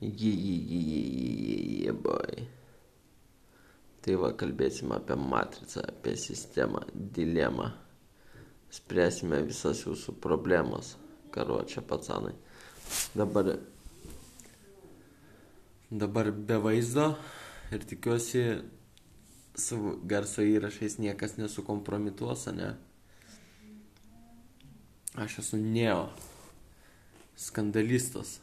Jį, jį, jį, jį, boy. Tai va, kalbėsime apie matricą, apie sistemą, dilemą. Spręsime visas jūsų problemas. Karočią, pacanai. Dabar, dabar be vaizdo ir tikiuosi su garso įrašais niekas nesukompromituos, ne? Aš esu neo skandalistas.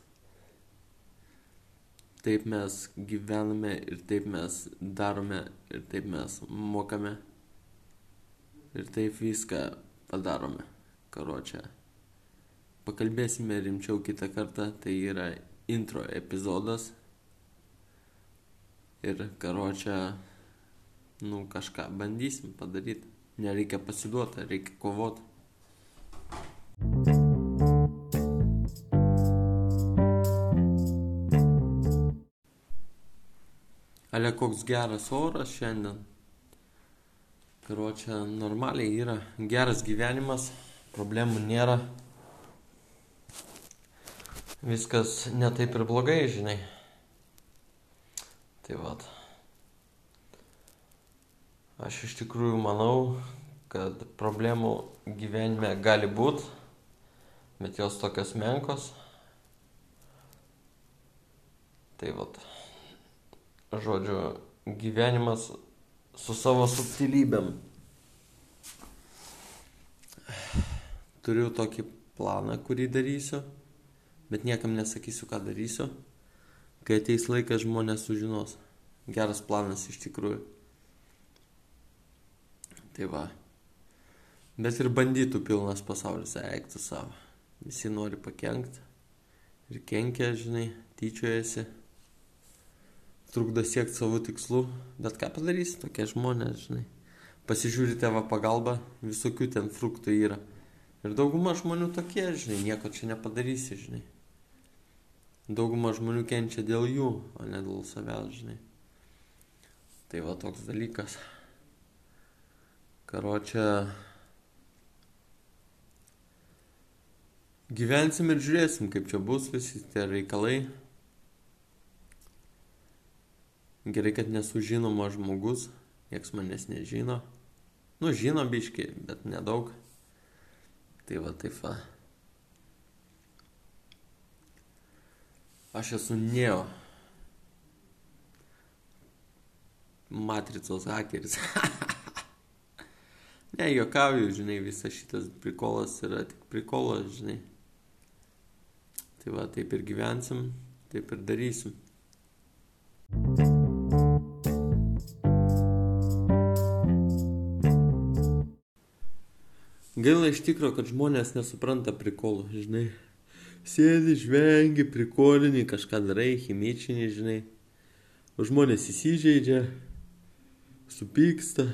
Taip mes gyvename ir taip mes darome ir taip mes mokame. Ir taip viską padarome. Karočią. Pakalbėsime rimčiau kitą kartą. Tai yra intro epizodas. Ir karočią, nu kažką bandysim padaryti. Nereikia pasiduoti, reikia kovoti. Ale koks geras oras šiandien. Karočią normaliai yra geras gyvenimas, problemų nėra. Viskas netaip ir blogai, žinai. Tai vad. Aš iš tikrųjų manau, kad problemų gyvenime gali būti, bet jos tokios menkos. Tai vad žodžiu, gyvenimas su savo subtilybėm. Turiu tokį planą, kurį darysiu, bet niekam nesakysiu, ką darysiu. Kai ateis laikas, žmonės sužinos. Geras planas iš tikrųjų. Tai va. Bet ir bandytų pilnas pasaulis, eiktų savo. Visi nori pakenkti. Ir kenkia, žinai, tyčiojasi trukdo siekti savo tikslų, bet ką padarysi, tokie žmonės, žinai. Pasižiūri tėvą pagalbą, visokių ten fruktų yra. Ir dauguma žmonių tokie, žinai, nieko čia nepadarysi, žinai. Dauguma žmonių kenčia dėl jų, o ne dėl savęs, žinai. Tai va toks dalykas. Karočią. Gyvensim ir žiūrėsim, kaip čia bus visi tie reikalai. Gerai, kad nesu žinomas žmogus, nieks manęs nežino. Nu, žino biški, bet nedaug. Tai va, taip va. Aš esu Neo. Matricos hakeris. ne, juokauju, žinai, visas šitas prikolas yra tik prikolas, žinai. Tai va, taip ir gyvensim, taip ir darysim. Gaila iš tikro, kad žmonės nesupranta prikolų, žinai. Sėdi, žvengi, prikolinį, kažką darai, chimičinį, žinai. O žmonės įsižeidžia, supyksta.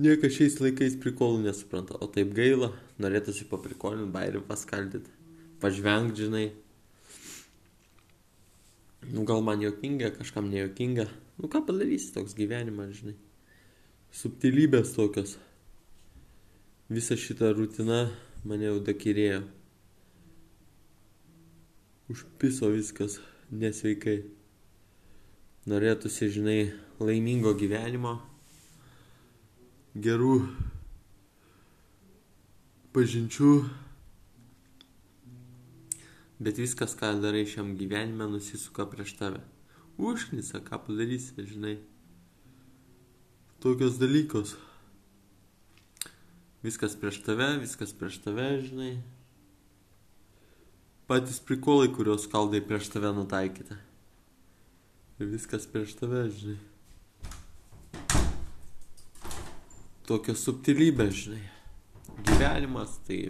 Niekas šiais laikais prikolų nesupranta, o taip gaila, norėtųsi paprikolinti, bairį paskaldyti, pažvengti, žinai. Nu, gal man jokinga, kažkam nejokinga. Nu, ką padarysi, toks gyvenimas, žinai. Subtilybės tokios visa šita rutina mane jau dakirėjo. Užpiso viskas nesveikai. Norėtųsi, žinai, laimingo gyvenimo, gerų pažinčių, bet viskas, ką darai šiam gyvenime, nusisuka prieš tave. Užknisa, ką padarysi, žinai. Tokios dalykos. Viskas prieš tave, viskas prieš tave, žinai. Patys prikolai, kuriuos kaldai prieš tave nutaikyta. Ir viskas prieš tave, žinai. Tokia subtilybė, žinai. Gyvenimas tai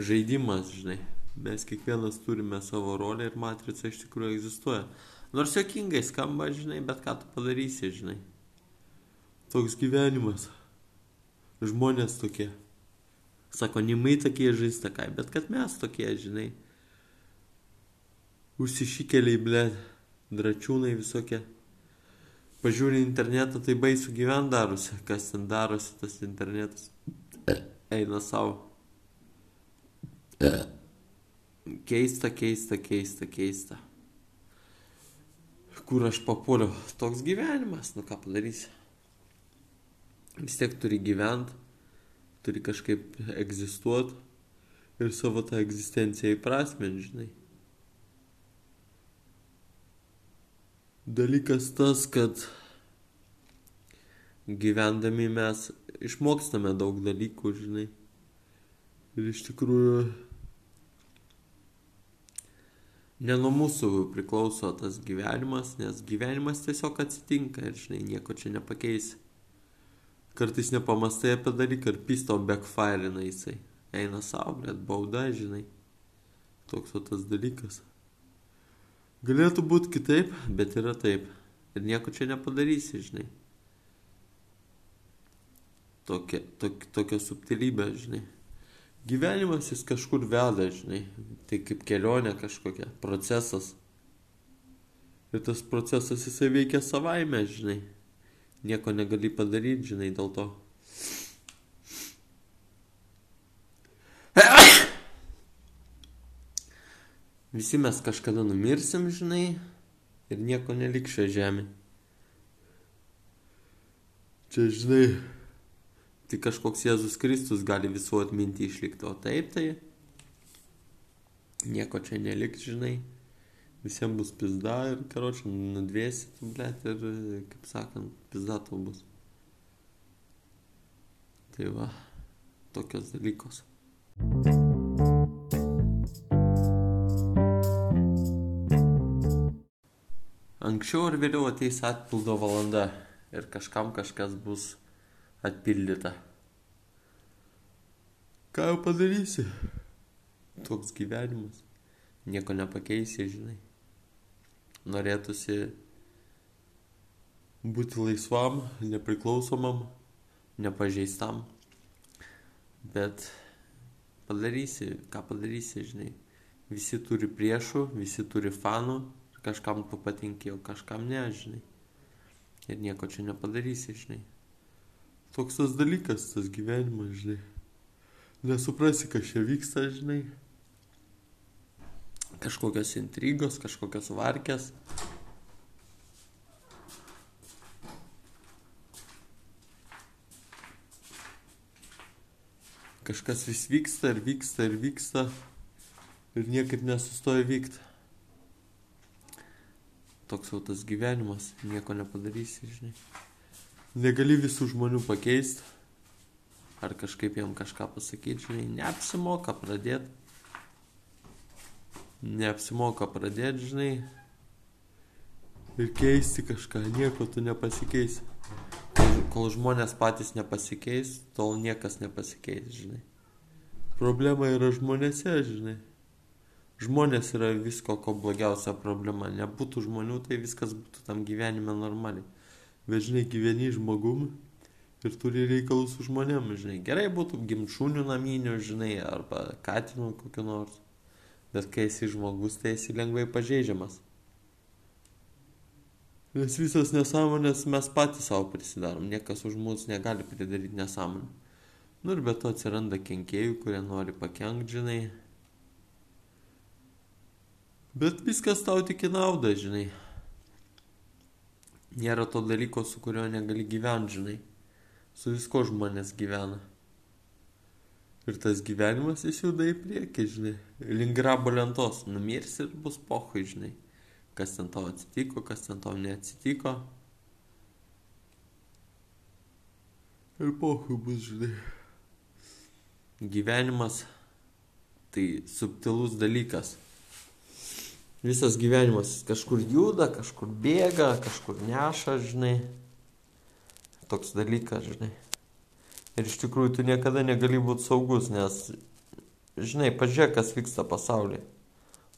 žaidimas, žinai. Mes kiekvienas turime savo rolę ir matrica iš tikrųjų egzistuoja. Nors jokingai skamba, žinai, bet ką tu padarysi, žinai. Toks gyvenimas žmonės tokie. Sako, nimai tokie žaistakai, bet kad mes tokie, žinai. Užsišykeliai, ble, dračiūnai visokie. Pažiūri internetą, tai baisu gyvent darosi, kas ten darosi tas internetas. Eina savo. Keista, keista, keista, keista. Kur aš papuoliau? Toks gyvenimas, nu ką padarysi. Vis tiek turi gyventi, turi kažkaip egzistuoti ir savo tą egzistenciją įprasminti, žinai. Dalykas tas, kad gyvendami mes išmokstame daug dalykų, žinai. Ir iš tikrųjų ne nuo mūsų priklauso tas gyvenimas, nes gyvenimas tiesiog atsitinka ir, žinai, nieko čia nepakeisi. Kartais nepamastai apie dalyką ir pisto backfire'ina jisai. Eina savo, bet bauda, žinai. Toks o tas dalykas. Galėtų būti kitaip, bet yra taip. Ir nieko čia nepadarysi, žinai. Tokia, tok, tokia subtilybė, žinai. Gyvenimas jis kažkur veda, žinai. Tai kaip kelionė kažkokia, procesas. Ir tas procesas jisai veikia savaime, žinai. Nieko negali padaryti, žinai, dėl to. Visi mes kažkada numirsim, žinai, ir nieko nelik šio žemė. Čia, žinai, tai kažkoks Jėzus Kristus gali visų atminti išlikti, o taip tai nieko čia nelik, žinai, visiems bus pizda ir, karočiui, nudvėsi, tu, blėt, ir, kaip sakant, pizda tau bus. Tai va, tokios dalykos. Anksčiau ar vėliau ateis atpildo valanda ir kažkam kažkas bus atpildyta. Ką jau padarysi? Toks gyvenimas. Nieko nepakeisi, žinai. Norėtųsi būti laisvam, nepriklausomam, nepažeistam. Bet padarysi, ką padarysi, žinai. Visi turi priešų, visi turi fanų, kažkam tu patinki, o kažkam ne, žinai. Ir nieko čia nepadarysi, žinai. Toks tas dalykas, tas gyvenimas, žinai. Nesuprasi, kas čia vyksta, žinai. Kažkokios intrigos, kažkokios varkės. Kažkas vis vyksta ir vyksta ir vyksta ir niekaip nesustoja vykti toks jau tas gyvenimas, nieko nepadarysi, žinai. Negali visų žmonių pakeisti, ar kažkaip jam kažką pasakyti, žinai, neapsimoka pradėti. Neapsimoka pradėti, žinai, ir keisti kažką, nieko tu nepasikeisi. Kol, kol žmonės patys nepasikeis, tol niekas nepasikeis, žinai. Problema yra žmonėse, žinai. Žmonės yra visko, ko blogiausia problema. Nebūtų žmonių, tai viskas būtų tam gyvenime normaliai. Bet žinai, gyveni žmogum ir turi reikalų su žmonėm, žinai. Gerai būtų gimšūnių naminių, žinai, arba katinų kokiu nors. Bet kai esi žmogus, tai esi lengvai pažeidžiamas. Nes visas nesąmonės mes patys savo prisidarom. Niekas už mus negali pridaryti nesąmonę. Nu ir be to atsiranda kenkėjų, kurie nori pakengti, žinai Bet viskas tau tik į naudą, žinai. Nėra to dalyko, su kurio negali gyventi, žinai. Su visko žmonės gyvena. Ir tas gyvenimas jis juda į priekį, žinai. Link grabo lentos. Numirs ir bus pohui, žinai. Kas ten tau atsitiko, kas ten tau neatsitiko. Ir pohui bus, žinai. Gyvenimas tai subtilus dalykas visas gyvenimas kažkur juda, kažkur bėga, kažkur neša, žinai. Toks dalykas, žinai. Ir iš tikrųjų tu niekada negali būti saugus, nes, žinai, pažiūrėk, kas vyksta pasaulyje.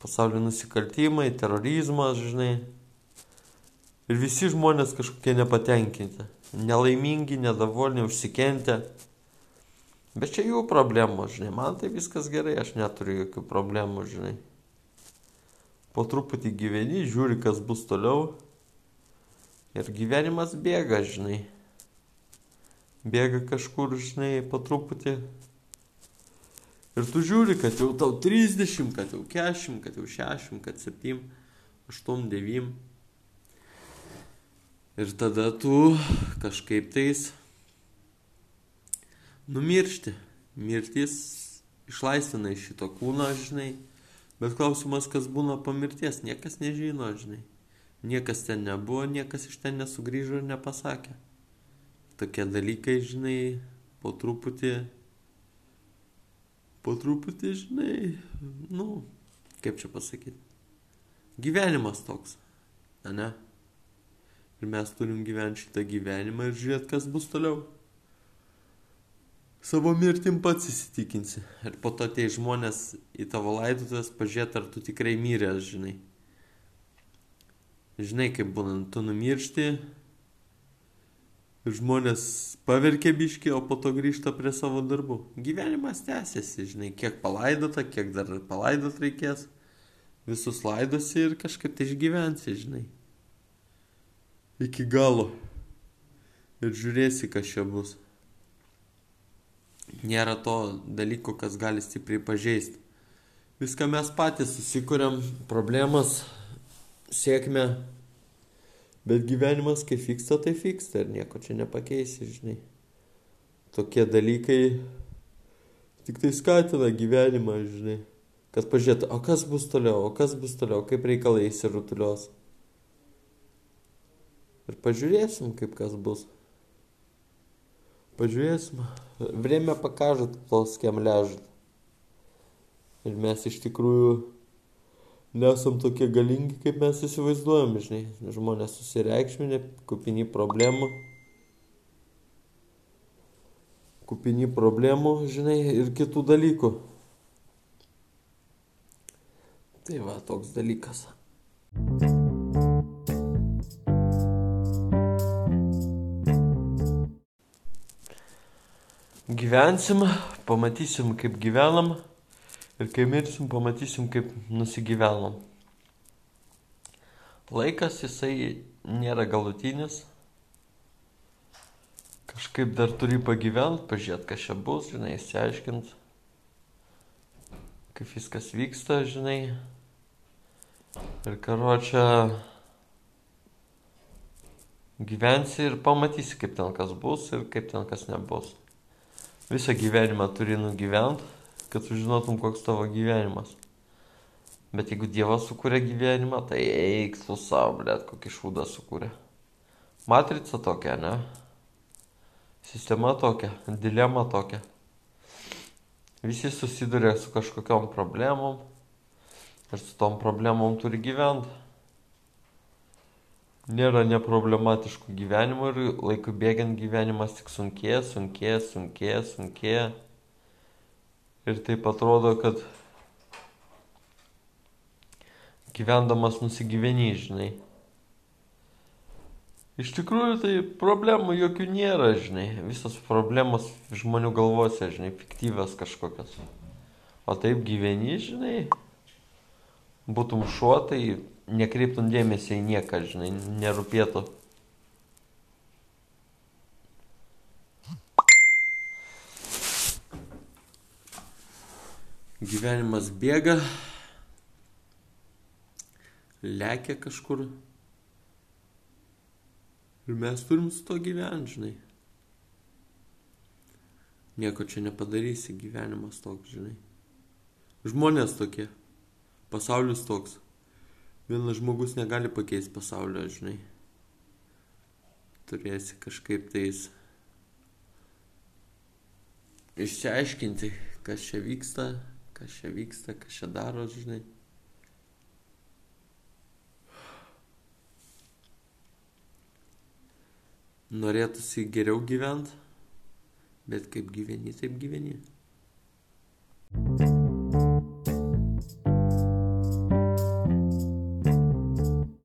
Pasaulio nusikaltimai, terorizmas, žinai. Ir visi žmonės kažkokie nepatenkinti. Nelaimingi, nedavolni, užsikentę. Bet čia jų problemos, žinai. Man tai viskas gerai, aš neturiu jokių problemų, žinai po truputį gyveni, žiūri, kas bus toliau. Ir gyvenimas bėga, žinai. Bėga kažkur, žinai, po truputį. Ir tu žiūri, kad jau tau 30, kad jau 40, kad jau 60, kad 7, 8, 9. Ir tada tu kažkaip tais numiršti. Mirtis išlaisvina iš šito kūno, žinai. Bet klausimas, kas būna po mirties, niekas nežino, žinai. Niekas ten nebuvo, niekas iš ten nesugrįžo ir nepasakė. Tokie dalykai, žinai, po truputį, po truputį, žinai, nu, kaip čia pasakyti. Gyvenimas toks, ne? Ir mes turim gyventi šitą gyvenimą ir žiūrėti, kas bus toliau. Savo mirtim pats įsitikinsi. Ir po to tie žmonės į tavo laidotuvės pažiūrėti, ar tu tikrai myręs, žinai. Žinai, kaip būnant, tu numiršti. Žmonės paverkia biški, o po to grįžta prie savo darbų. Gyvenimas tęsiasi, žinai, kiek palaidota, kiek dar palaidot reikės. Visus laidosi ir kažkaip tai išgyvensi, žinai iki galo ir žiūrėsi, kas čia bus. Nėra to dalyko, kas gali stipriai pažeisti. Viską mes patys susikūrėm, problemas, sėkmę, Bet gyvenimas, kai fiksta, tai fiksta ir nieko čia nepakeisi, žinai. Tokie dalykai tik tai skatina gyvenimą, žinai. Kad pažiūrėtų, o kas bus toliau, o kas bus toliau, kaip reikalai įsirutulios. Ir pažiūrėsim, kaip kas bus. Pažiūrėsim. Vrėmė pakažat, plos kem ležat. Ir mes iš tikrųjų nesam tokie galingi, kaip mes įsivaizduojam, žinai. Žmonės susireikšminė, kupini problemų. Kupini problemų, žinai, ir kitų dalykų. Tai va, toks dalykas. thank you gyvensim, pamatysim, kaip gyvenam ir kai mirsim, pamatysim, kaip nusigyvenam. Laikas jisai nėra galutinis. Kažkaip dar turi pagyventi, pažiūrėti, kas čia bus, žinai, įsiaiškinti, kaip viskas vyksta, žinai. Ir karočią gyvensi ir pamatysi, kaip ten kas bus ir kaip ten kas nebus visą gyvenimą turi nugyvent, kad sužinotum, koks tavo gyvenimas. Bet jeigu Dievas sukūrė gyvenimą, tai eik su savo, blėt, kokį šūdą sukūrė. Matrica tokia, ne? Sistema tokia, dilema tokia. Visi susiduria su kažkokiam problemom ir su tom problemom turi gyventi nėra neproblematiškų gyvenimų ir laiku bėgant gyvenimas tik sunkėja, sunkėja, sunkėja, sunkėja. Ir taip atrodo, kad gyvendamas nusigyveni, žinai. Iš tikrųjų, tai problemų jokių nėra, žinai. Visos problemos žmonių galvose, žinai, fiktyvios kažkokios. O taip gyveni, žinai. Būtum šuo, tai nekreiptum dėmesį į nieką, žinai, nerūpėtų. Gyvenimas bėga, lekia kažkur. Ir mes turim su to gyventi, žinai. Nieko čia nepadarysi, gyvenimas toks, žinai. Žmonės tokie, pasaulis toks. Vienas žmogus negali pakeisti pasaulio, žinai. Turėsi kažkaip tais išsiaiškinti, kas čia vyksta, kas čia vyksta, kas čia daro, žinai. Norėtųsi geriau gyventi, bet kaip gyveni, taip gyveni. thank you